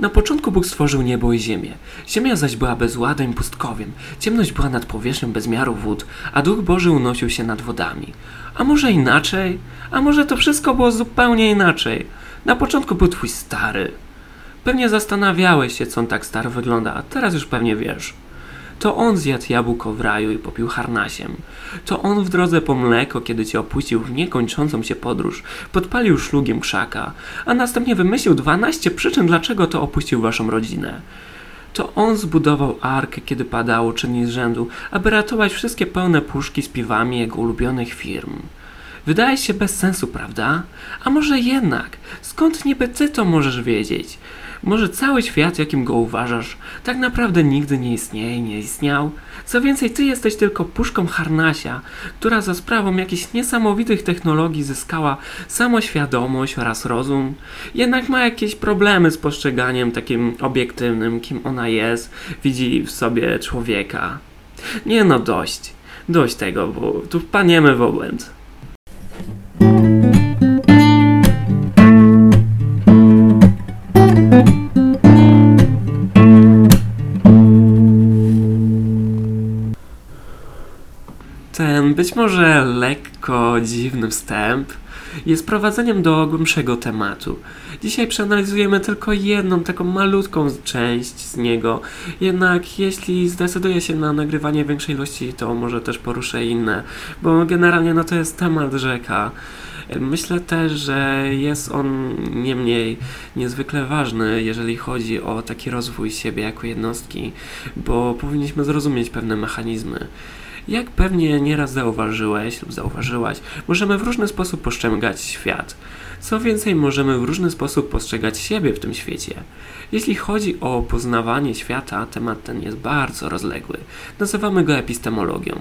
Na początku Bóg stworzył niebo i ziemię. Ziemia zaś była bezładem i pustkowiem. Ciemność była nad powierzchnią bezmiaru wód, a Duch Boży unosił się nad wodami. A może inaczej? A może to wszystko było zupełnie inaczej? Na początku był twój stary. Pewnie zastanawiałeś się, co on tak staro wygląda, a teraz już pewnie wiesz. To on zjadł jabłko w raju i popił harnasiem. To on w drodze po mleko, kiedy cię opuścił w niekończącą się podróż, podpalił szlugiem krzaka, a następnie wymyślił 12 przyczyn, dlaczego to opuścił waszą rodzinę. To on zbudował arkę, kiedy padało czyni z rzędu, aby ratować wszystkie pełne puszki z piwami jego ulubionych firm. Wydaje się bez sensu, prawda? A może jednak? Skąd niby ty to możesz wiedzieć? Może cały świat, jakim go uważasz, tak naprawdę nigdy nie istnieje nie istniał? Co więcej, ty jesteś tylko puszką harnasia, która za sprawą jakichś niesamowitych technologii zyskała samoświadomość oraz rozum, jednak ma jakieś problemy z postrzeganiem takim obiektywnym, kim ona jest, widzi w sobie człowieka. Nie no, dość. Dość tego, bo tu wpaniemy w obłęd. Być może lekko dziwny wstęp jest prowadzeniem do głębszego tematu. Dzisiaj przeanalizujemy tylko jedną, taką malutką część z niego. Jednak jeśli zdecyduję się na nagrywanie większej ilości, to może też poruszę inne, bo generalnie no to jest temat rzeka. Myślę też, że jest on nie mniej niezwykle ważny, jeżeli chodzi o taki rozwój siebie jako jednostki, bo powinniśmy zrozumieć pewne mechanizmy. Jak pewnie nieraz zauważyłeś lub zauważyłaś, możemy w różny sposób postrzegać świat. Co więcej, możemy w różny sposób postrzegać siebie w tym świecie. Jeśli chodzi o poznawanie świata, temat ten jest bardzo rozległy. Nazywamy go epistemologią.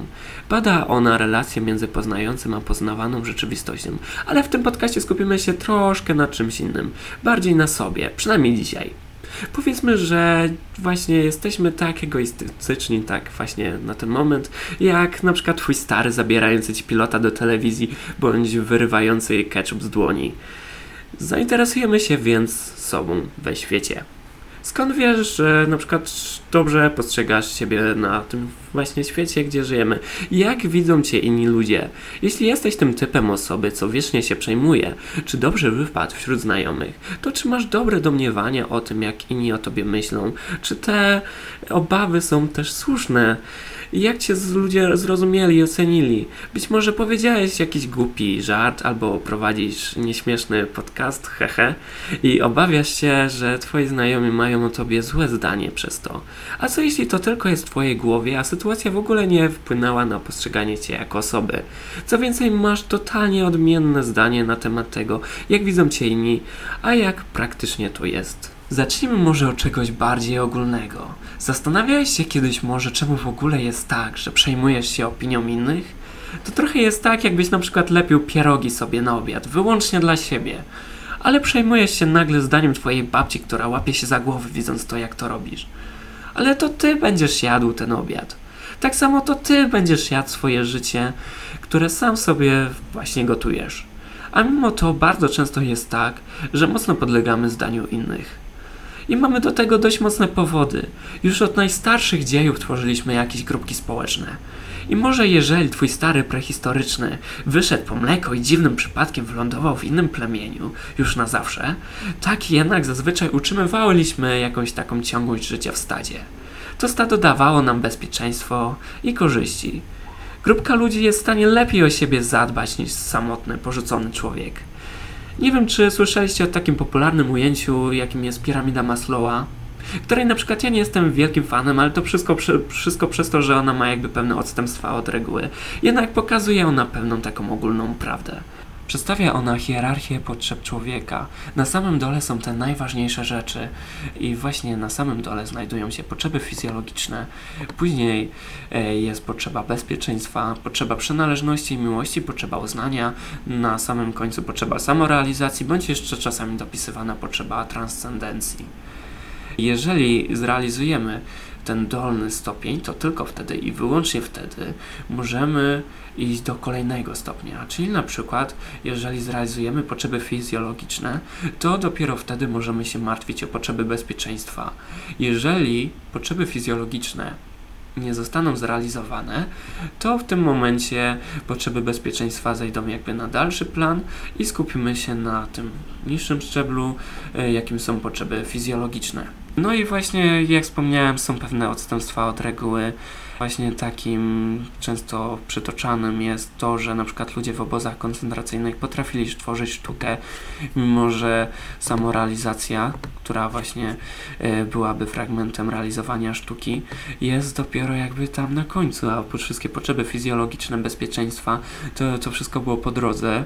Bada ona relacje między poznającym a poznawaną rzeczywistością, ale w tym podcaście skupimy się troszkę na czymś innym, bardziej na sobie, przynajmniej dzisiaj. Powiedzmy, że właśnie jesteśmy tak egoistyczni, tak właśnie na ten moment, jak na przykład twój stary zabierający ci pilota do telewizji, bądź wyrywający ketchup z dłoni. Zainteresujemy się więc sobą we świecie. Skąd wiesz, że na przykład dobrze postrzegasz siebie na tym właśnie świecie, gdzie żyjemy? Jak widzą cię inni ludzie? Jeśli jesteś tym typem osoby, co wiecznie się przejmuje, czy dobrze wypadł wśród znajomych, to czy masz dobre domniewania o tym, jak inni o tobie myślą? Czy te obawy są też słuszne? Jak cię ludzie zrozumieli i ocenili. Być może powiedziałeś jakiś głupi żart albo prowadzisz nieśmieszny podcast, hehe, i obawiasz się, że twoi znajomi mają o tobie złe zdanie przez to. A co jeśli to tylko jest w twojej głowie, a sytuacja w ogóle nie wpłynęła na postrzeganie cię jako osoby? Co więcej, masz totalnie odmienne zdanie na temat tego, jak widzą cię inni, a jak praktycznie to jest. Zacznijmy może od czegoś bardziej ogólnego. Zastanawiałeś się kiedyś może, czemu w ogóle jest tak, że przejmujesz się opinią innych? To trochę jest tak, jakbyś na przykład lepił pierogi sobie na obiad, wyłącznie dla siebie. Ale przejmujesz się nagle zdaniem twojej babci, która łapie się za głowę, widząc to, jak to robisz. Ale to ty będziesz jadł ten obiad. Tak samo to ty będziesz jadł swoje życie, które sam sobie właśnie gotujesz. A mimo to bardzo często jest tak, że mocno podlegamy zdaniu innych. I mamy do tego dość mocne powody. Już od najstarszych dziejów tworzyliśmy jakieś grupki społeczne. I może jeżeli twój stary prehistoryczny wyszedł po mleko i dziwnym przypadkiem wylądował w innym plemieniu, już na zawsze, tak jednak zazwyczaj utrzymywaliśmy jakąś taką ciągłość życia w stadzie. To stado dawało nam bezpieczeństwo i korzyści. Grupka ludzi jest w stanie lepiej o siebie zadbać niż samotny, porzucony człowiek. Nie wiem, czy słyszeliście o takim popularnym ujęciu, jakim jest piramida Maslowa, której na przykład ja nie jestem wielkim fanem, ale to wszystko, wszystko przez to, że ona ma jakby pewne odstępstwa od reguły. Jednak pokazuje ona pewną taką ogólną prawdę. Przedstawia ona hierarchię potrzeb człowieka. Na samym dole są te najważniejsze rzeczy i właśnie na samym dole znajdują się potrzeby fizjologiczne. Później e, jest potrzeba bezpieczeństwa, potrzeba przynależności i miłości, potrzeba uznania. Na samym końcu potrzeba samorealizacji, bądź jeszcze czasami dopisywana potrzeba transcendencji. Jeżeli zrealizujemy ten dolny stopień, to tylko wtedy i wyłącznie wtedy możemy iść do kolejnego stopnia. Czyli na przykład, jeżeli zrealizujemy potrzeby fizjologiczne, to dopiero wtedy możemy się martwić o potrzeby bezpieczeństwa. Jeżeli potrzeby fizjologiczne nie zostaną zrealizowane, to w tym momencie potrzeby bezpieczeństwa zejdą jakby na dalszy plan i skupimy się na tym niższym szczeblu, e, jakim są potrzeby fizjologiczne. No i właśnie, jak wspomniałem, są pewne odstępstwa od reguły. Właśnie takim często przytoczanym jest to, że na przykład ludzie w obozach koncentracyjnych potrafili tworzyć sztukę, mimo że samorealizacja, która właśnie e, byłaby fragmentem realizowania sztuki, jest dopiero jakby tam na końcu, a wszystkie potrzeby fizjologiczne, bezpieczeństwa, to, to wszystko było po drodze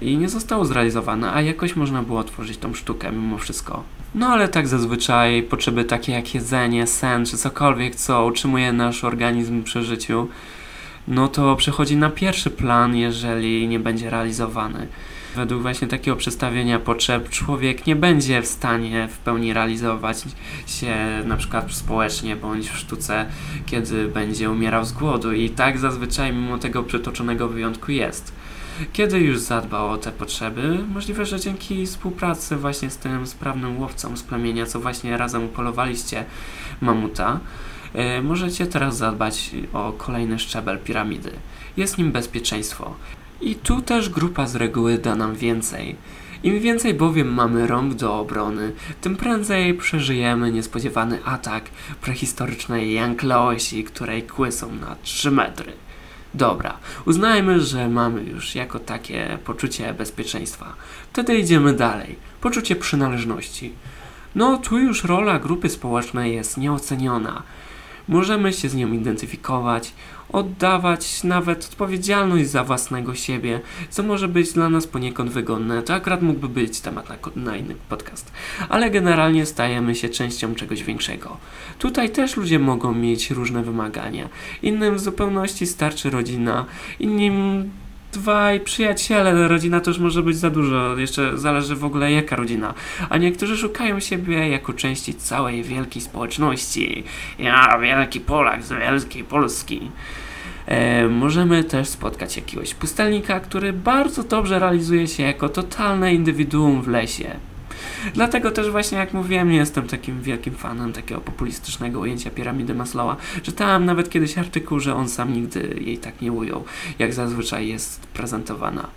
i nie zostało zrealizowane, a jakoś można było tworzyć tą sztukę mimo wszystko. No ale tak zazwyczaj potrzeby takie jak jedzenie, sen czy cokolwiek, co utrzymuje nasz organizm przy życiu, no to przechodzi na pierwszy plan, jeżeli nie będzie realizowany. Według właśnie takiego przestawienia potrzeb człowiek nie będzie w stanie w pełni realizować się na przykład społecznie bądź w sztuce, kiedy będzie umierał z głodu i tak zazwyczaj mimo tego przytoczonego wyjątku jest. Kiedy już zadbał o te potrzeby, możliwe, że dzięki współpracy właśnie z tym sprawnym łowcą z plemienia, co właśnie razem upolowaliście mamuta, yy, możecie teraz zadbać o kolejny szczebel piramidy. Jest nim bezpieczeństwo. I tu też grupa z reguły da nam więcej. Im więcej bowiem mamy rąk do obrony, tym prędzej przeżyjemy niespodziewany atak prehistorycznej Jankleosi, której kły są na 3 metry. Dobra, uznajmy, że mamy już jako takie poczucie bezpieczeństwa. Wtedy idziemy dalej. Poczucie przynależności. No, tu już rola grupy społecznej jest nieoceniona. Możemy się z nią identyfikować, oddawać nawet odpowiedzialność za własnego siebie, co może być dla nas poniekąd wygodne. To akurat mógłby być temat na, na inny podcast. Ale generalnie stajemy się częścią czegoś większego. Tutaj też ludzie mogą mieć różne wymagania. Innym w zupełności starczy rodzina, innym dwaj przyjaciele, rodzina to już może być za dużo, jeszcze zależy w ogóle jaka rodzina. A niektórzy szukają siebie jako części całej wielkiej społeczności. Ja, wielki Polak z wielkiej Polski. E, możemy też spotkać jakiegoś pustelnika, który bardzo dobrze realizuje się jako totalne indywiduum w lesie. Dlatego też właśnie, jak mówiłem, nie jestem takim wielkim fanem takiego populistycznego ujęcia piramidy Maslowa. Czytałem nawet kiedyś artykuł, że on sam nigdy jej tak nie ujął, jak zazwyczaj jest prezentowana.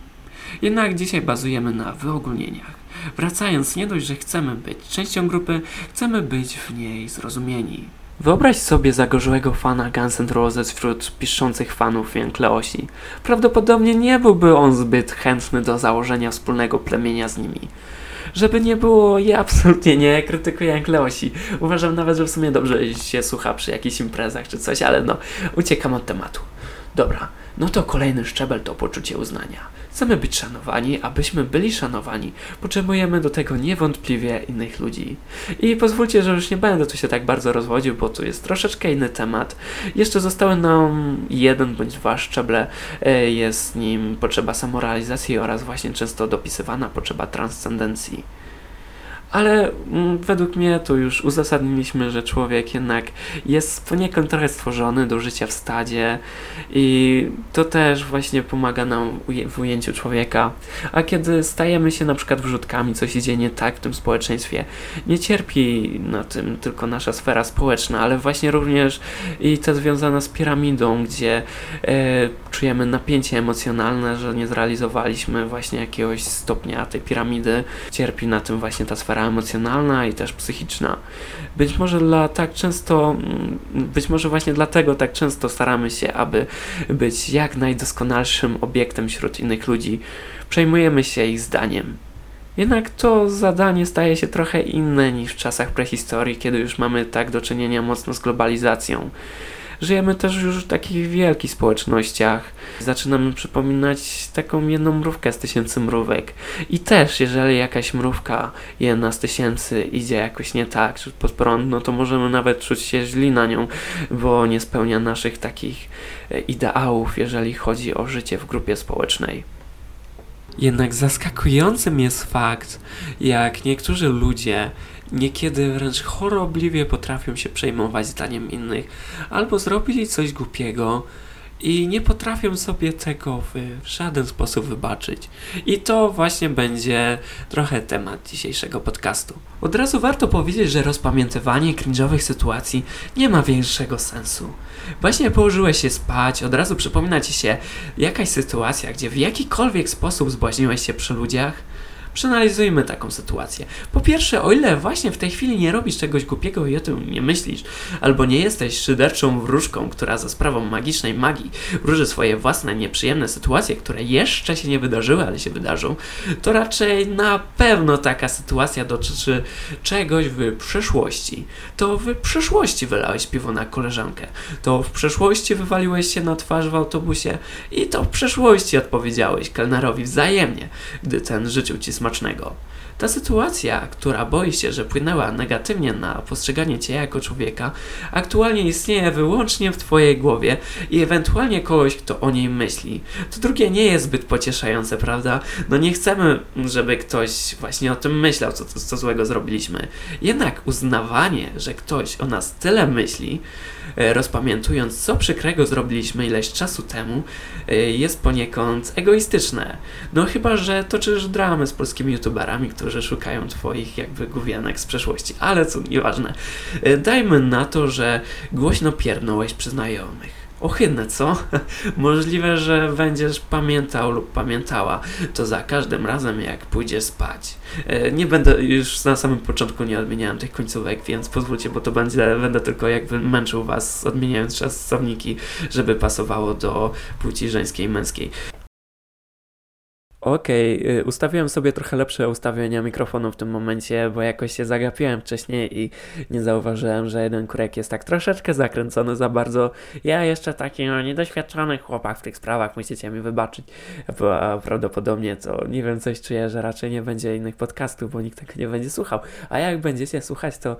Jednak dzisiaj bazujemy na wyogólnieniach. Wracając, nie dość, że chcemy być częścią grupy, chcemy być w niej zrozumieni. Wyobraź sobie zagorzłego fana Guns N' Roses wśród piszących fanów Jankleosi. Prawdopodobnie nie byłby on zbyt chętny do założenia wspólnego plemienia z nimi. Żeby nie było, ja absolutnie nie krytykuję Jankleosi. Uważam nawet, że w sumie dobrze się słucha przy jakichś imprezach czy coś, ale no, uciekam od tematu. Dobra, no to kolejny szczebel to poczucie uznania. Chcemy być szanowani, abyśmy byli szanowani. Potrzebujemy do tego niewątpliwie innych ludzi. I pozwólcie, że już nie będę tu się tak bardzo rozwodził, bo tu jest troszeczkę inny temat. Jeszcze zostały nam jeden bądź dwa szczeble. E, jest nim potrzeba samorealizacji oraz właśnie często dopisywana potrzeba transcendencji. Ale mm, według mnie to już uzasadniliśmy, że człowiek jednak jest poniekąd trochę stworzony do życia w stadzie i to też właśnie pomaga nam w ujęciu człowieka. A kiedy stajemy się na przykład wrzutkami, coś idzie nie tak w tym społeczeństwie, nie cierpi na tym tylko nasza sfera społeczna, ale właśnie również i ta związana z piramidą, gdzie e, czujemy napięcie emocjonalne, że nie zrealizowaliśmy właśnie jakiegoś stopnia tej piramidy. Cierpi na tym właśnie ta sfera emocjonalna i też psychiczna. Być może dla tak często, mm, być może właśnie dlatego tak często staramy się, aby być jak najdoskonalszym obiektem wśród innych ludzi. Przejmujemy się ich zdaniem. Jednak to zadanie staje się trochę inne niż w czasach prehistorii, kiedy już mamy tak do czynienia mocno z globalizacją. Żyjemy też już w takich wielkich społecznościach. Zaczynamy przypominać taką jedną mrówkę z tysięcy mrówek. I też, jeżeli jakaś mrówka jedna z tysięcy idzie jakoś nie tak, czy pod prąd, no to możemy nawet czuć się źli na nią, bo nie spełnia naszych takich e, ideałów, jeżeli chodzi o życie w grupie społecznej. Jednak zaskakującym jest fakt, jak niektórzy ludzie Niekiedy wręcz chorobliwie potrafią się przejmować zdaniem innych, albo zrobili coś głupiego, i nie potrafią sobie tego w żaden sposób wybaczyć. I to właśnie będzie trochę temat dzisiejszego podcastu. Od razu warto powiedzieć, że rozpamiętywanie cringe'owych sytuacji nie ma większego sensu. Właśnie położyłeś się spać, od razu przypomina ci się jakaś sytuacja, gdzie w jakikolwiek sposób zbłaźniłeś się przy ludziach, Przeanalizujmy taką sytuację. Po pierwsze, o ile właśnie w tej chwili nie robisz czegoś głupiego i o tym nie myślisz, albo nie jesteś szyderczą wróżką, która za sprawą magicznej magii wróży swoje własne nieprzyjemne sytuacje, które jeszcze się nie wydarzyły, ale się wydarzą, to raczej na pewno taka sytuacja dotyczy czegoś w przeszłości. To w przeszłości wylałeś piwo na koleżankę, to w przeszłości wywaliłeś się na twarz w autobusie i to w przeszłości odpowiedziałeś kelnerowi wzajemnie, gdy ten życzył ci smacznego. Ta sytuacja, która boi się, że wpłynęła negatywnie na postrzeganie cię jako człowieka, aktualnie istnieje wyłącznie w twojej głowie i ewentualnie kogoś, kto o niej myśli. To drugie nie jest zbyt pocieszające, prawda? No nie chcemy, żeby ktoś właśnie o tym myślał, co, co, złego zrobiliśmy. Jednak uznawanie, że ktoś o nas tyle myśli, rozpamiętując, co przykrego zrobiliśmy ileś czasu temu, e, jest poniekąd egoistyczne. No chyba, że toczysz dramy z polskimi youtuberami, którzy szukają twoich jakby główienek z przeszłości, ale co nieważne. E, dajmy na to, że głośno piernąłeś przy znajomych. Ohydne, co? Możliwe, że będziesz pamiętał lub pamiętała to za każdym razem, jak pójdziesz spać. E, nie będę, już na samym początku nie odmieniałem tych końcówek, więc pozwólcie, bo to będzie, będę tylko jakby męczył was, odmieniając czasowniki, żeby pasowało do płci żeńskiej i męskiej. Okej, okay, ustawiłem sobie trochę lepsze ustawienia mikrofonu w tym momencie, bo jakoś się zagapiłem wcześniej i nie zauważyłem, że jeden kurek jest tak troszeczkę zakręcony za bardzo. Ja jeszcze taki no, niedoświadczony chłopak w tych sprawach, musicie mi wybaczyć. Prawdopodobnie to, nie wiem, coś czuję, że raczej nie będzie innych podcastów, bo nikt tego nie będzie słuchał. A jak będziecie słuchać, to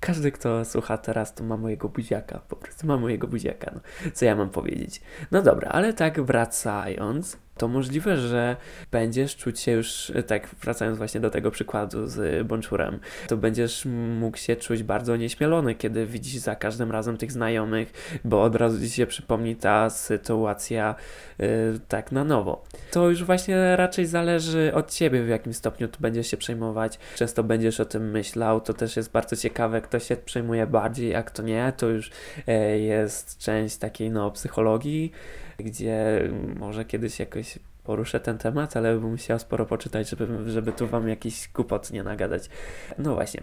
każdy, kto słucha teraz, to ma mojego buziaka. Po prostu ma mojego buziaka. No, co ja mam powiedzieć? No dobra, ale tak wracając, to możliwe, że będziesz czuć się już, tak wracając właśnie do tego przykładu z Bonczurem, to będziesz mógł się czuć bardzo nieśmielony, kiedy widzisz za każdym razem tych znajomych, bo od razu ci się przypomni ta sytuacja yy, tak na nowo. To już właśnie raczej zależy od ciebie, w jakim stopniu tu będziesz się przejmować. Często będziesz o tym myślał, to też jest bardzo ciekawe, kto się przejmuje bardziej, a kto nie, to już yy, jest część takiej no psychologii, gdzie może kiedyś jakoś poruszę ten temat, ale bym musiał sporo poczytać, żeby, żeby tu wam jakiś kupot nie nagadać. No właśnie.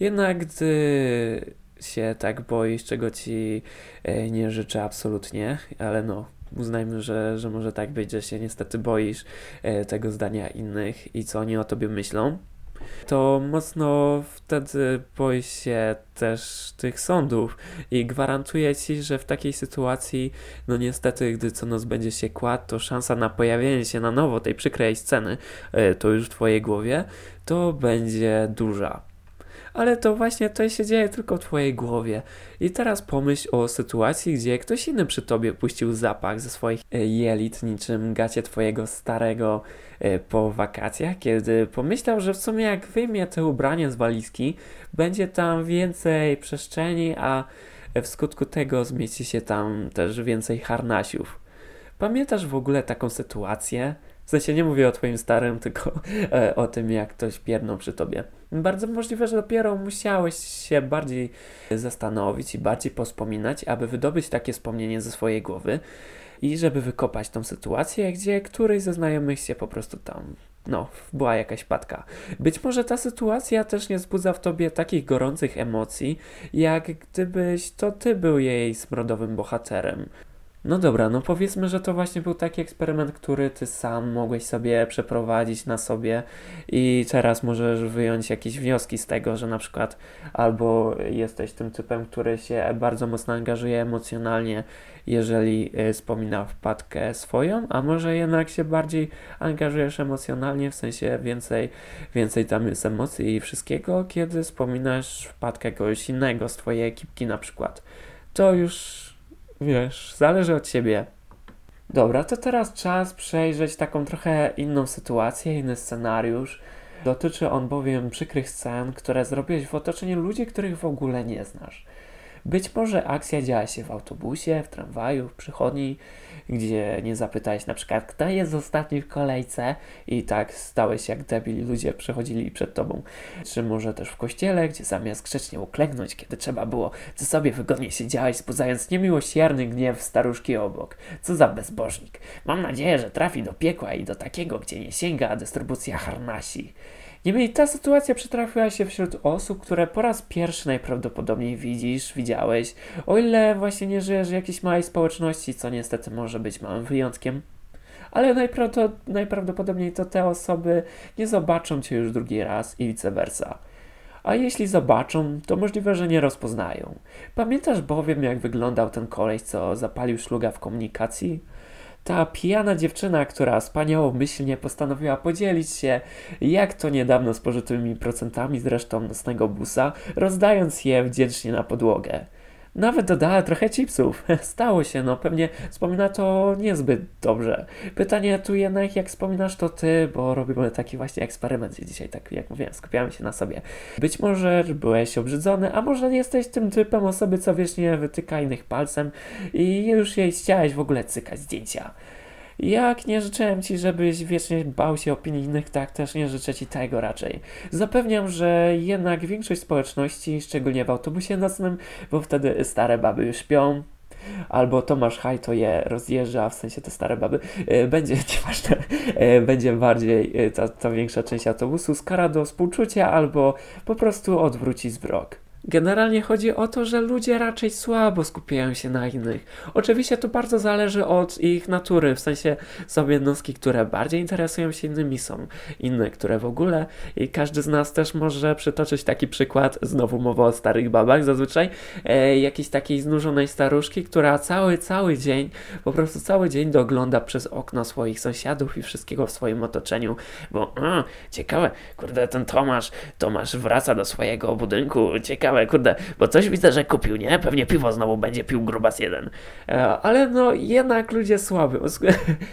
Jednak gdy się tak boisz, czego ci e, nie życzę absolutnie, ale no, uznajmy, że, że może tak być, że się niestety boisz e, tego zdania innych i co oni o tobie myślą, to mocno wtedy boi się też tych sądów i gwarantuję Ci, że w takiej sytuacji, no niestety, gdy co noc będzie się kładł, to szansa na pojawienie się na nowo tej przykrej sceny, e, to już w Twojej głowie, to będzie duża ale to właśnie to się dzieje tylko w Twojej głowie. I teraz pomyśl o sytuacji, gdzie ktoś inny przy Tobie puścił zapach ze swoich e, jelit, niczym gacie Twojego starego e, po wakacjach, kiedy pomyślał, że w sumie jak wyjmie te ubranie z walizki, będzie tam więcej przestrzeni, a w skutku tego zmieści się tam też więcej harnasiów. Pamiętasz w ogóle taką sytuację? W sensie nie mówię o twoim starym, tylko e, o tym, jak ktoś piernął przy tobie. Bardzo możliwe, że dopiero musiałeś się bardziej zastanowić i bardziej pospominać, aby wydobyć takie wspomnienie ze swojej głowy i żeby wykopać tą sytuację, gdzie któryś ze znajomych się po prostu tam no, była jakaś padka. Być może ta sytuacja też nie wzbudza w tobie takich gorących emocji, jak gdybyś to ty był jej smrodowym bohaterem. No dobra, no powiedzmy, że to właśnie był taki eksperyment, który ty sam mogłeś sobie przeprowadzić na sobie i teraz możesz wyjąć jakieś wnioski z tego, że na przykład albo jesteś tym typem, który się bardzo mocno angażuje emocjonalnie, jeżeli y, wspomina wpadkę swoją, a może jednak się bardziej angażujesz emocjonalnie, w sensie więcej, więcej tam jest emocji i wszystkiego, kiedy wspominasz wpadkę kogoś innego z twojej ekipki na przykład. To już wiesz, zależy od ciebie. Dobra, to teraz czas przejrzeć taką trochę inną sytuację, inny scenariusz. Dotyczy on bowiem przykrych scen, które zrobiłeś w otoczeniu ludzi, których w ogóle nie znasz. Być może akcja działa się w autobusie, w tramwaju, w przychodni, gdzie nie zapytałeś na przykład, kto jest ostatni w kolejce i tak stałeś jak debil, ludzie przechodzili przed tobą. Czy może też w kościele, gdzie zamiast grzecznie uklęknąć, kiedy trzeba było, ty sobie wygodnie siedziałeś, wzbudzając niemiłosierny gniew staruszki obok. Co za bezbożnik. Mam nadzieję, że trafi do piekła i do takiego, gdzie nie sięga dystrybucja harnasi. Niemniej ta sytuacja przytrafiła się wśród osób, które po raz pierwszy najprawdopodobniej widzisz, widziałeś, o ile właśnie nie żyjesz w jakiejś małej społeczności, co niestety może być małym wyjątkiem. Ale najprawdopodobniej to te osoby nie zobaczą cię już drugi raz i vice versa. A jeśli zobaczą, to możliwe, że nie rozpoznają. Pamiętasz bowiem, jak wyglądał ten koleś, co zapalił szluga w komunikacji? Ta pijana dziewczyna, która wspaniałomyślnie postanowiła podzielić się, jak to niedawno spożytymi procentami zresztą nocnego busa, rozdając je wdzięcznie na podłogę. Nawet dodała trochę chipsów. Stało się, no pewnie wspomina to niezbyt dobrze. Pytanie tu jednak, jak wspominasz to ty, bo robimy taki właśnie eksperyment, dzisiaj, tak jak mówiłem, skupiamy się na sobie. Być może byłeś obrzydzony, a może jesteś tym typem osoby, co wiecznie wytyka innych palcem i już jej chciałeś w ogóle cykać zdjęcia. Jak nie życzyłem ci, żebyś wiecznie bał się opinii innych, tak też nie życzę ci tego raczej. Zapewniam, że jednak większość społeczności, szczególnie w autobusie nocnym, bo wtedy stare baby już śpią, albo Tomasz Haj to je rozjeżdża, w sensie te stare baby, e, będzie, nieważne, e, będzie bardziej e, ta, ta większa część autobusu skara do współczucia albo po prostu odwróci zwrok. Generalnie chodzi o to, że ludzie raczej słabo skupiają się na innych. Oczywiście to bardzo zależy od ich natury, w sensie są jednostki, które bardziej interesują się innymi, są inne, które w ogóle. I każdy z nas też może przytoczyć taki przykład, znowu mowa o starych babach zazwyczaj, e, jakiejś takiej znużonej staruszki, która cały, cały dzień, po prostu cały dzień dogląda przez okno swoich sąsiadów i wszystkiego w swoim otoczeniu, bo ciekawe, kurde, ten Tomasz, Tomasz wraca do swojego budynku, ciekawe, ciekawe, kurde, bo coś widzę, że kupił, nie? Pewnie piwo znowu będzie pił grubas jeden. E, ale no jednak ludzie słaby.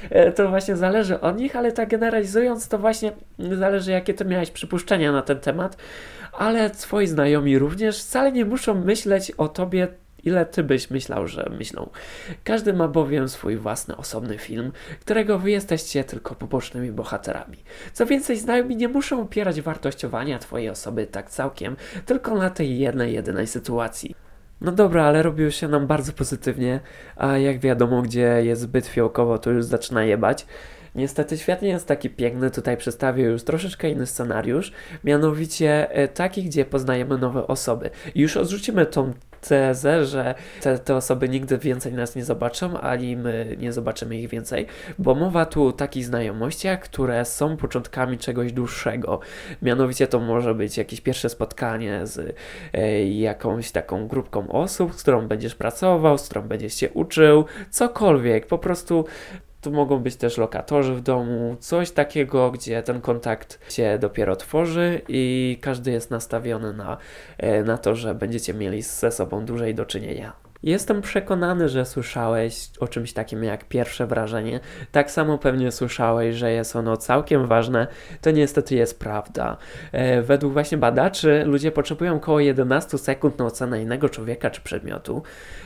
E, to właśnie zależy od nich, ale tak generalizując, to właśnie zależy jakie ty miałeś przypuszczenia na ten temat, ale twoi znajomi również wcale nie muszą myśleć o tobie ile ty byś myślał, że myślą. Każdy ma bowiem swój własny osobny film, którego wy jesteście tylko pobocznymi bohaterami. Co więcej, znajomi nie muszą opierać wartościowania twojej osoby tak całkiem, tylko na tej jednej, jedynej sytuacji. No dobra, ale robiło się nam bardzo pozytywnie, a jak wiadomo, gdzie jest zbyt fiołkowo, to już zaczyna jebać. Niestety świat nie jest taki piękny, tutaj przedstawię już troszeczkę inny scenariusz, mianowicie e, taki, gdzie poznajemy nowe osoby. Już odrzucimy tą tezę, że te, te osoby nigdy więcej nas nie zobaczą, ani my nie zobaczymy ich więcej, bo mowa tu o takich znajomościach, które są początkami czegoś dłuższego. Mianowicie to może być jakieś pierwsze spotkanie z e, jakąś taką grupką osób, z którą będziesz pracował, z którą będziesz się uczył, cokolwiek, po prostu tu mogą być też lokatorzy w domu, coś takiego, gdzie ten kontakt się dopiero tworzy i każdy jest nastawiony na, e, na to, że będziecie mieli ze sobą dłużej do czynienia. Jestem przekonany, że słyszałeś o czymś takim jak pierwsze wrażenie. Tak samo pewnie słyszałeś, że jest ono całkiem ważne. To niestety jest prawda. E, według właśnie badaczy ludzie potrzebują około 11 sekund na ocenę innego człowieka czy przedmiotu.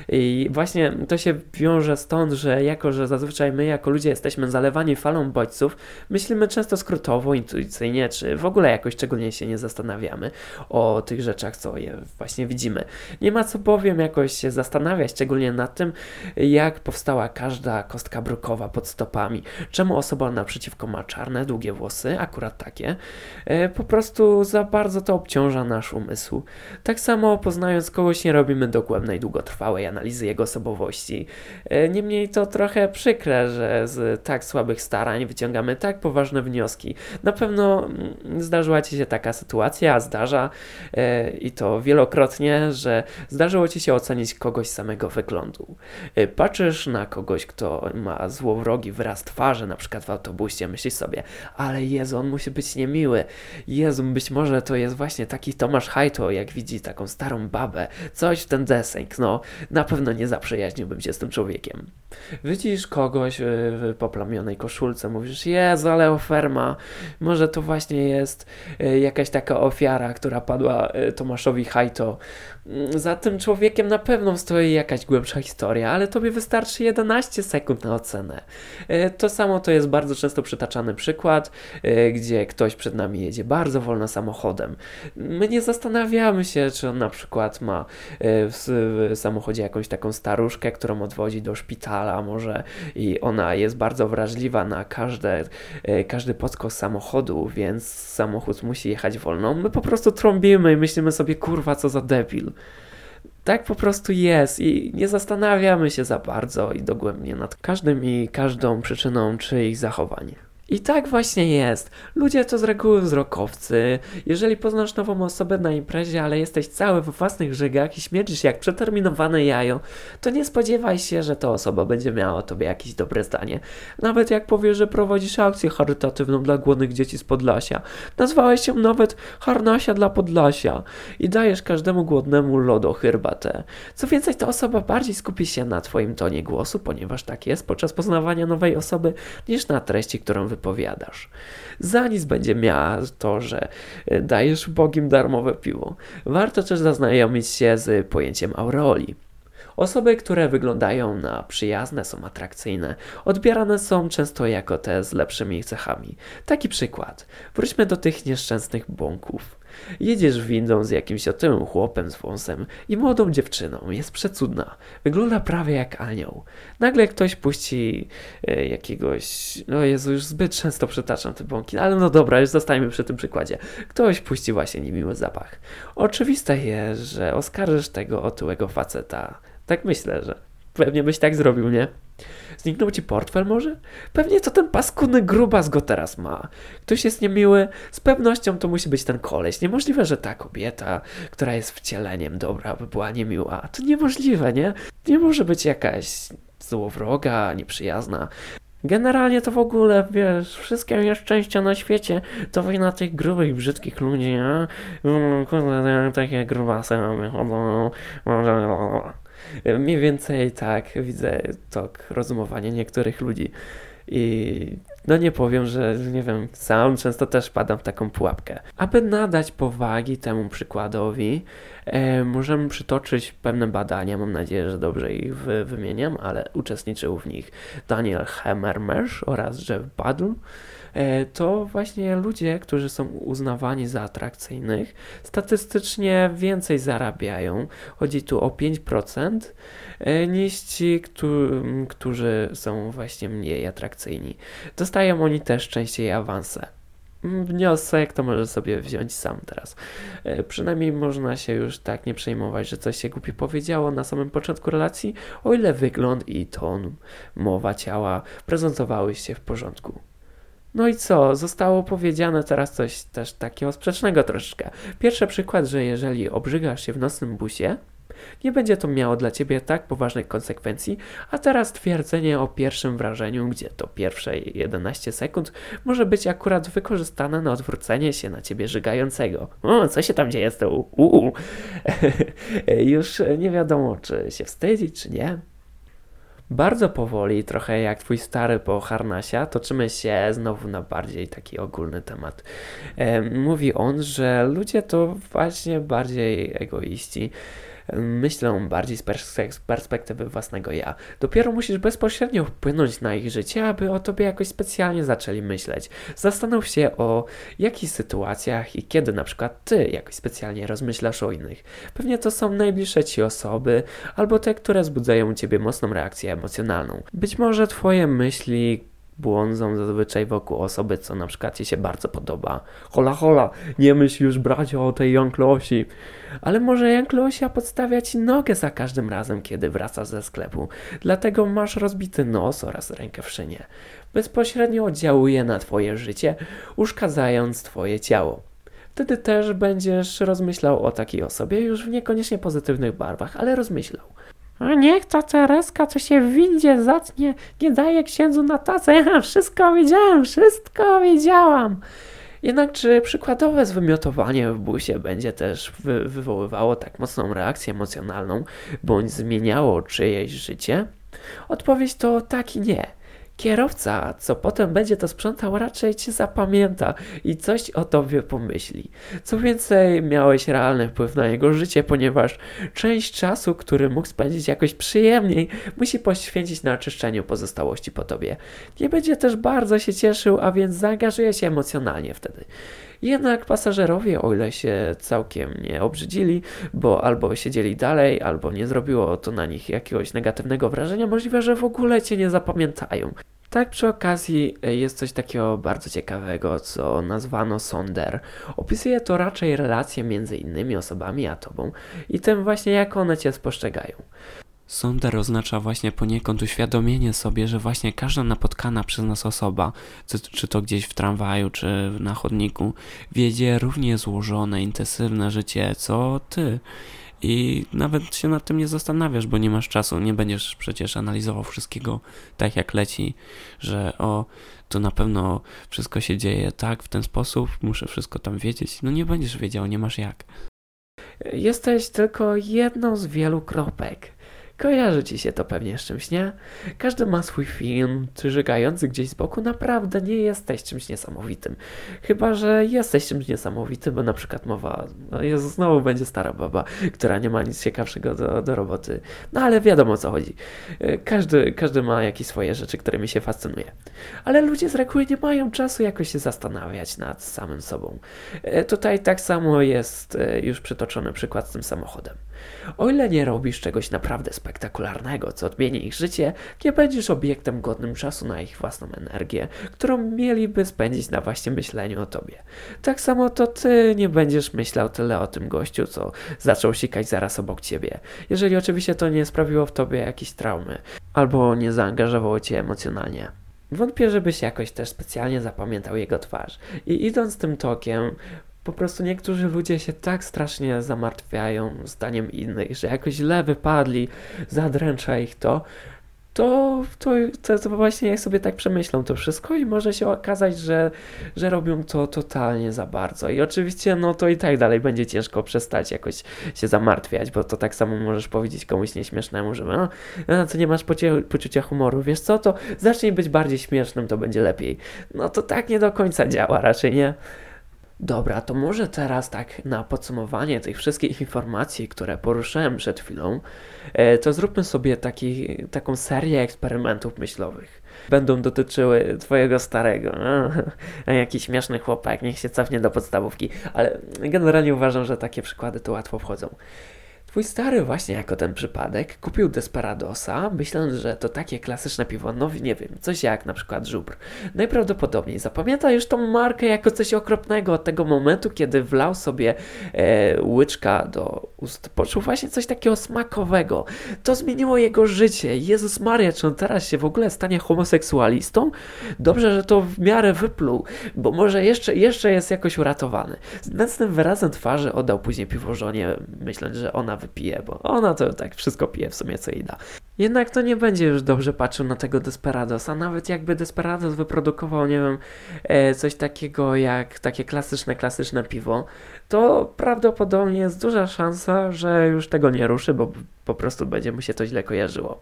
I właśnie to się wiąże stąd, że jako, że zazwyczaj my jako ludzie jesteśmy zalewani falą bodźców, myślimy często skrótowo, intuicyjnie, czy w ogóle jakoś szczególnie się nie zastanawiamy o tych rzeczach, co je właśnie widzimy. Nie ma co bowiem jakoś się zastanawiać zastanawiać, szczególnie nad tym, jak powstała każda kostka brukowa pod stopami. Czemu osoba naprzeciwko ma czarne, długie włosy, akurat takie. E, po prostu za bardzo to obciąża nasz umysł. Tak samo poznając kogoś nie robimy dogłębnej, długotrwałej analizy jego osobowości. E, niemniej to trochę przykre, że z tak słabych starań wyciągamy tak poważne wnioski. Na pewno mm, zdarzyła Ci się taka sytuacja, zdarza e, i to wielokrotnie, że zdarzyło Ci się ocenić kogoś samego wyglądu. Y, Patrzysz na kogoś, kto ma złowrogi wyraz twarzy, na przykład w autobusie, myślisz sobie, ale Jezu, on musi być niemiły. Jezu, być może to jest właśnie taki Tomasz Hajto, jak widzi taką starą babę. Coś w ten deseń, no, na pewno nie zaprzyjaźniłbym się z tym człowiekiem. Widzisz kogoś y, w poplamionej koszulce, mówisz, Jezu, ale oferma, może to właśnie jest y, jakaś taka ofiara, która padła Tomaszowi Hajto. Mm, Za tym człowiekiem na pewno stoi jakaś głębsza historia, ale tobie wystarczy 11 sekund na ocenę. E, To samo to jest bardzo często przytaczany przykład, e, gdzie ktoś przed nami jedzie bardzo wolno samochodem. My nie zastanawiamy się, czy on na przykład ma e, w samochodzie jakąś taką staruszkę, którą odwozi do szpitala może i ona jest bardzo wrażliwa na każde, każdy podskos samochodu, więc samochód musi jechać wolno. My po prostu trąbimy i myślimy sobie, kurwa, co za debil. Tak po prostu jest i nie zastanawiamy się za bardzo i dogłębnie nad każdym i każdą przyczyną czyichś zachowań. I tak właśnie jest. Ludzie to z reguły wzrokowcy. Jeżeli poznasz nową osobę na imprezie, ale jesteś cały we własnych żygach i śmierdzisz jak przeterminowane jajo, to nie spodziewaj się, że ta osoba będzie miała o tobie jakieś dobre zdanie. Nawet jak powiesz, że prowadzisz akcję charytatywną dla głodnych dzieci z Podlasia. Nazwałeś się nawet Harnasia dla Podlasia i dajesz każdemu głodnemu lodo herbatę. Co więcej, ta osoba bardziej skupi się na twoim tonie głosu, ponieważ tak jest podczas poznawania nowej osoby, niż na treści, którą wypowiadasz. Za nic będzie miała to, że e, dajesz ubogim darmowe piwo. Warto też zaznajomić się z pojęciem aureoli. Osoby, które wyglądają na przyjazne, są atrakcyjne, odbierane są często jako te z lepszymi cechami. Taki przykład. Wróćmy do tych nieszczęsnych bąków. Jedziesz windą z jakimś otyłym chłopem z wąsem i młodą dziewczyną. Jest przecudna. Wygląda prawie jak anioł. Nagle ktoś puści e, jakiegoś... No Jezu, już zbyt często przytaczam te bąki, ale no dobra, już zostańmy przy tym przykładzie. Ktoś puści właśnie niemiły zapach. Oczywiste jest, że oskarżysz tego otyłego faceta. Tak myślę, że pewnie byś tak zrobił, nie? Zniknął ci portfel może? Pewnie to ten paskudny grubas go teraz ma. Ktoś jest niemiły? Z pewnością to musi być ten koleś. Niemożliwe, że ta kobieta, która jest wcieleniem dobra, by była niemiła. To niemożliwe, nie? Nie może być jakaś złowroga, nieprzyjazna. Generalnie to w ogóle, wiesz, wszystkie nieszczęścia na świecie to wina tych grubych, brzydkich ludzi, nie? Mm, takie grubasy wychodzą. Mniej więcej tak widzę tok rozumowania niektórych ludzi. I no nie powiem, że nie wiem, sam często też padam w taką pułapkę. Aby nadać powagi temu przykładowi, e, możemy przytoczyć pewne badania, mam nadzieję, że dobrze ich wy, wymieniam, ale uczestniczył w nich Daniel Hammermersch oraz Jeff Badl. E, to właśnie ludzie, którzy są uznawani za atrakcyjnych, statystycznie więcej zarabiają. Chodzi tu o 5% e, niż ci, któ- którzy są właśnie mniej atrakcyjni. Dostają oni też częściej awanse. Wniosek to może sobie wziąć sam teraz. E, Przynajmniej można się już tak nie przejmować, że coś się głupie powiedziało na samym początku relacji, o ile wygląd i ton, mowa ciała prezentowały się w porządku. No i co? Zostało powiedziane teraz coś też takiego sprzecznego troszeczkę. Pierwszy przykład, że jeżeli obrzygasz się w nocnym busie, nie będzie to miało dla ciebie tak poważnych konsekwencji, a teraz twierdzenie o pierwszym wrażeniu, gdzie to pierwsze 11 sekund może być akurat wykorzystane na odwrócenie się na ciebie żygającego. O, co się tam dzieje z? Uuu. Już nie wiadomo, czy się wstydzić, czy nie. Bardzo powoli, trochę jak twój stary po Harnasia, toczymy się znowu na bardziej taki ogólny temat. E, Mówi on, że ludzie to właśnie bardziej egoiści. Myślą bardziej z perspek- z perspektywy własnego ja. Dopiero musisz bezpośrednio wpłynąć na ich życie, aby o tobie jakoś specjalnie zaczęli myśleć. Zastanów się o jakich sytuacjach i kiedy na przykład ty jakoś specjalnie rozmyślasz o innych. Pewnie to są najbliższe ci osoby, albo te, które wzbudzają u ciebie mocną reakcję emocjonalną. Być może twoje myśli błądzą zazwyczaj wokół osoby, co na przykład ci się bardzo podoba. Hola, hola, nie myśl już bracie o tej Janklosi. Ale może Janklosia podstawia ci nogę za każdym razem, kiedy wracasz ze sklepu. Dlatego masz rozbity nos oraz rękę w szynie. Bezpośrednio oddziałuje na twoje życie, uszkadzając twoje ciało. Wtedy też będziesz rozmyślał o takiej osobie już w niekoniecznie pozytywnych barwach, ale rozmyślał. Niech ta Tereska, co się w windzie zatnie, nie daje księdzu na tacę. Ja wszystko wiedziałem, wszystko wiedziałam. Jednak czy przykładowe zwymiotowanie w busie będzie też wy wywoływało tak mocną reakcję emocjonalną, bądź zmieniało czyjeś życie? Odpowiedź to tak i nie. Kierowca, co potem będzie to sprzątał, raczej cię zapamięta i coś o tobie pomyśli. Co więcej, miałeś realny wpływ na jego życie, ponieważ część czasu, który mógł spędzić jakoś przyjemniej, musi poświęcić na oczyszczeniu pozostałości po tobie. Nie będzie też bardzo się cieszył, a więc zaangażuje się emocjonalnie wtedy. Jednak pasażerowie, o ile się całkiem nie obrzydzili, bo albo siedzieli dalej, albo nie zrobiło to na nich jakiegoś negatywnego wrażenia, możliwe, że w ogóle cię nie zapamiętają. Tak przy okazji e, jest coś takiego bardzo ciekawego, co nazwano sonder. Opisuje to raczej relacje między innymi osobami a tobą i tym właśnie jak one cię spostrzegają. Sonder oznacza właśnie poniekąd uświadomienie sobie, że właśnie każda napotkana przez nas osoba, czy to gdzieś w tramwaju, czy na chodniku, wiedzie równie złożone, intensywne życie, co ty. I nawet się nad tym nie zastanawiasz, bo nie masz czasu, nie będziesz przecież analizował wszystkiego tak jak leci, że o, to na pewno wszystko się dzieje tak, w ten sposób, muszę wszystko tam wiedzieć. No nie będziesz wiedział, nie masz jak. Jesteś tylko jedną z wielu kropek Kojarzy ci się to pewnie z czymś, nie? Każdy ma swój film, czyżygający gdzieś z boku. Naprawdę nie jesteś czymś niesamowitym. Chyba, że jesteś czymś niesamowitym, bo na przykład mowa, no Jezu, znowu będzie stara baba, która nie ma nic ciekawszego do, do roboty. No ale wiadomo o co chodzi. E, każdy, każdy ma jakieś swoje rzeczy, którymi się fascynuje. Ale ludzie z reguły nie mają czasu jakoś się zastanawiać nad samym sobą. E, tutaj tak samo jest e, już przytoczony przykład z tym samochodem. O ile nie robisz czegoś naprawdę spektakularnego, co odmieni ich życie, nie będziesz obiektem godnym czasu na ich własną energię, którą mieliby spędzić na właśnie myśleniu o tobie. Tak samo to ty nie będziesz myślał tyle o tym gościu, co zaczął sikać zaraz obok ciebie. Jeżeli oczywiście to nie sprawiło w tobie jakiejś traumy, albo nie zaangażowało cię emocjonalnie. Wątpię, żebyś jakoś też specjalnie zapamiętał jego twarz. I idąc tym tokiem, po prostu niektórzy ludzie się tak strasznie zamartwiają zdaniem innych, że jakoś źle wypadli, zadręcza ich to, to, to, to, to właśnie jak sobie tak przemyślą to wszystko i może się okazać, że, że robią to totalnie za bardzo. I oczywiście no to i tak dalej będzie ciężko przestać jakoś się zamartwiać, bo to tak samo możesz powiedzieć komuś nieśmiesznemu, że no, no to nie masz pocie, poczucia humoru, wiesz co, to zacznij być bardziej śmiesznym, to będzie lepiej. No to tak nie do końca działa raczej, nie? Dobra, to może teraz tak na podsumowanie tych wszystkich informacji, które poruszyłem przed chwilą, e, to zróbmy sobie taki, taką serię eksperymentów myślowych. Będą dotyczyły twojego starego, a jakiś śmieszny chłopak, niech się cofnie do podstawówki, ale generalnie uważam, że takie przykłady tu łatwo wchodzą. Twój stary właśnie jako ten przypadek kupił Desperadosa, myśląc, że to takie klasyczne piwo, no nie wiem, coś jak na przykład żubr. Najprawdopodobniej zapamięta już tą markę jako coś okropnego od tego momentu, kiedy wlał sobie e, łyczka do ust. Poczuł właśnie coś takiego smakowego. To zmieniło jego życie. Jezus Maria, czy on teraz się w ogóle stanie homoseksualistą? Dobrze, że to w miarę wypluł, bo może jeszcze, jeszcze jest jakoś uratowany. Z nędznym wyrazem twarzy oddał później piwo żonie, myśląc, że ona wypije, bo ona to tak wszystko pije w sumie co jej da. Jednak to nie będzie już dobrze patrzył na tego Desperados, a nawet jakby Desperados wyprodukował, nie wiem, e, coś takiego jak takie klasyczne, klasyczne piwo, to prawdopodobnie jest duża szansa, że już tego nie ruszy, bo po prostu będzie mu się to źle kojarzyło.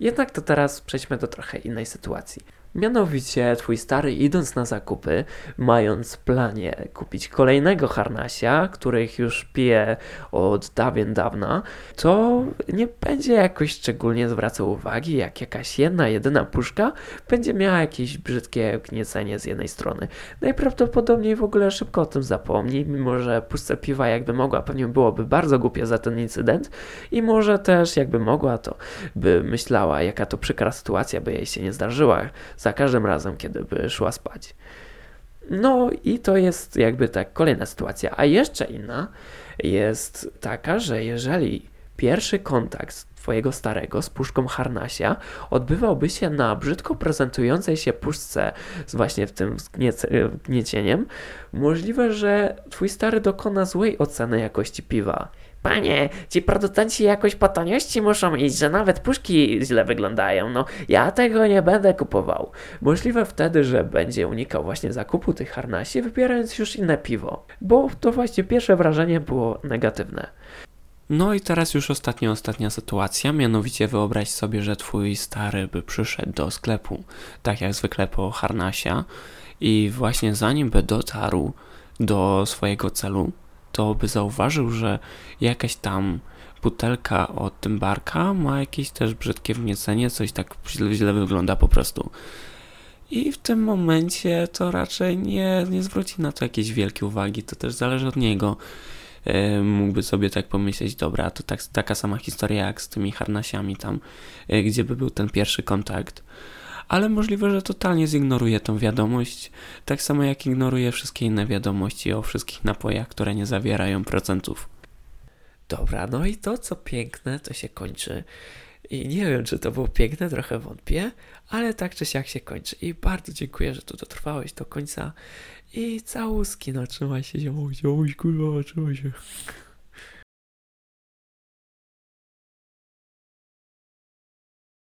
Jednak to teraz przejdźmy do trochę innej sytuacji. Mianowicie twój stary idąc na zakupy, mając planie kupić kolejnego harnasia, których już pije od dawien dawna, to nie będzie jakoś szczególnie zwracał uwagi, jak jakaś jedna, jedyna puszka będzie miała jakieś brzydkie gniecenie z jednej strony. Najprawdopodobniej w ogóle szybko o tym zapomni, mimo że puszce piwa jakby mogła, pewnie byłoby bardzo głupie za ten incydent i może też jakby mogła, to by myślała, jaka to przykra sytuacja by jej się nie zdarzyła za każdym razem, kiedy by szła spać. No i to jest jakby tak kolejna sytuacja. A jeszcze inna jest taka, że jeżeli Pierwszy kontakt twojego starego z puszką harnasia odbywałby się na brzydko prezentującej się puszce z właśnie tym gniecieniem. Możliwe, że twój stary dokona złej oceny jakości piwa. Panie, ci producenci jakoś po taniości muszą iść, że nawet puszki źle wyglądają. No, ja tego nie będę kupował. Możliwe wtedy, że będzie unikał właśnie zakupu tych harnasi, wybierając już inne piwo, bo to właśnie pierwsze wrażenie było negatywne. No i teraz już ostatnia, ostatnia sytuacja, mianowicie wyobraź sobie, że twój stary by przyszedł do sklepu, tak jak zwykle po harnasia i właśnie zanim by dotarł do swojego celu, to by zauważył, że jakaś tam butelka od Tymbarka ma jakieś też brzydkie wniecenie, coś tak źle, źle wygląda po prostu. I w tym momencie to raczej nie, nie zwróci na to jakiejś wielkiej uwagi, to też zależy od niego. E, mógłby sobie tak pomyśleć, dobra, to tak, taka sama historia jak z tymi harnasiami tam, e, gdzie by był ten pierwszy kontakt. Ale możliwe, że totalnie zignoruje tą wiadomość, tak samo jak ignoruje wszystkie inne wiadomości o wszystkich napojach, które nie zawierają procentów. Dobra, no i to co piękne, to się kończy. I nie wiem, czy to było piękne, trochę wątpię, ale tak czy siak się kończy. I bardzo dziękuję, że tu dotrwałeś do końca. I całuski, no trzymaj się, ziomuś, ziomuś, kurwa, trzymaj się.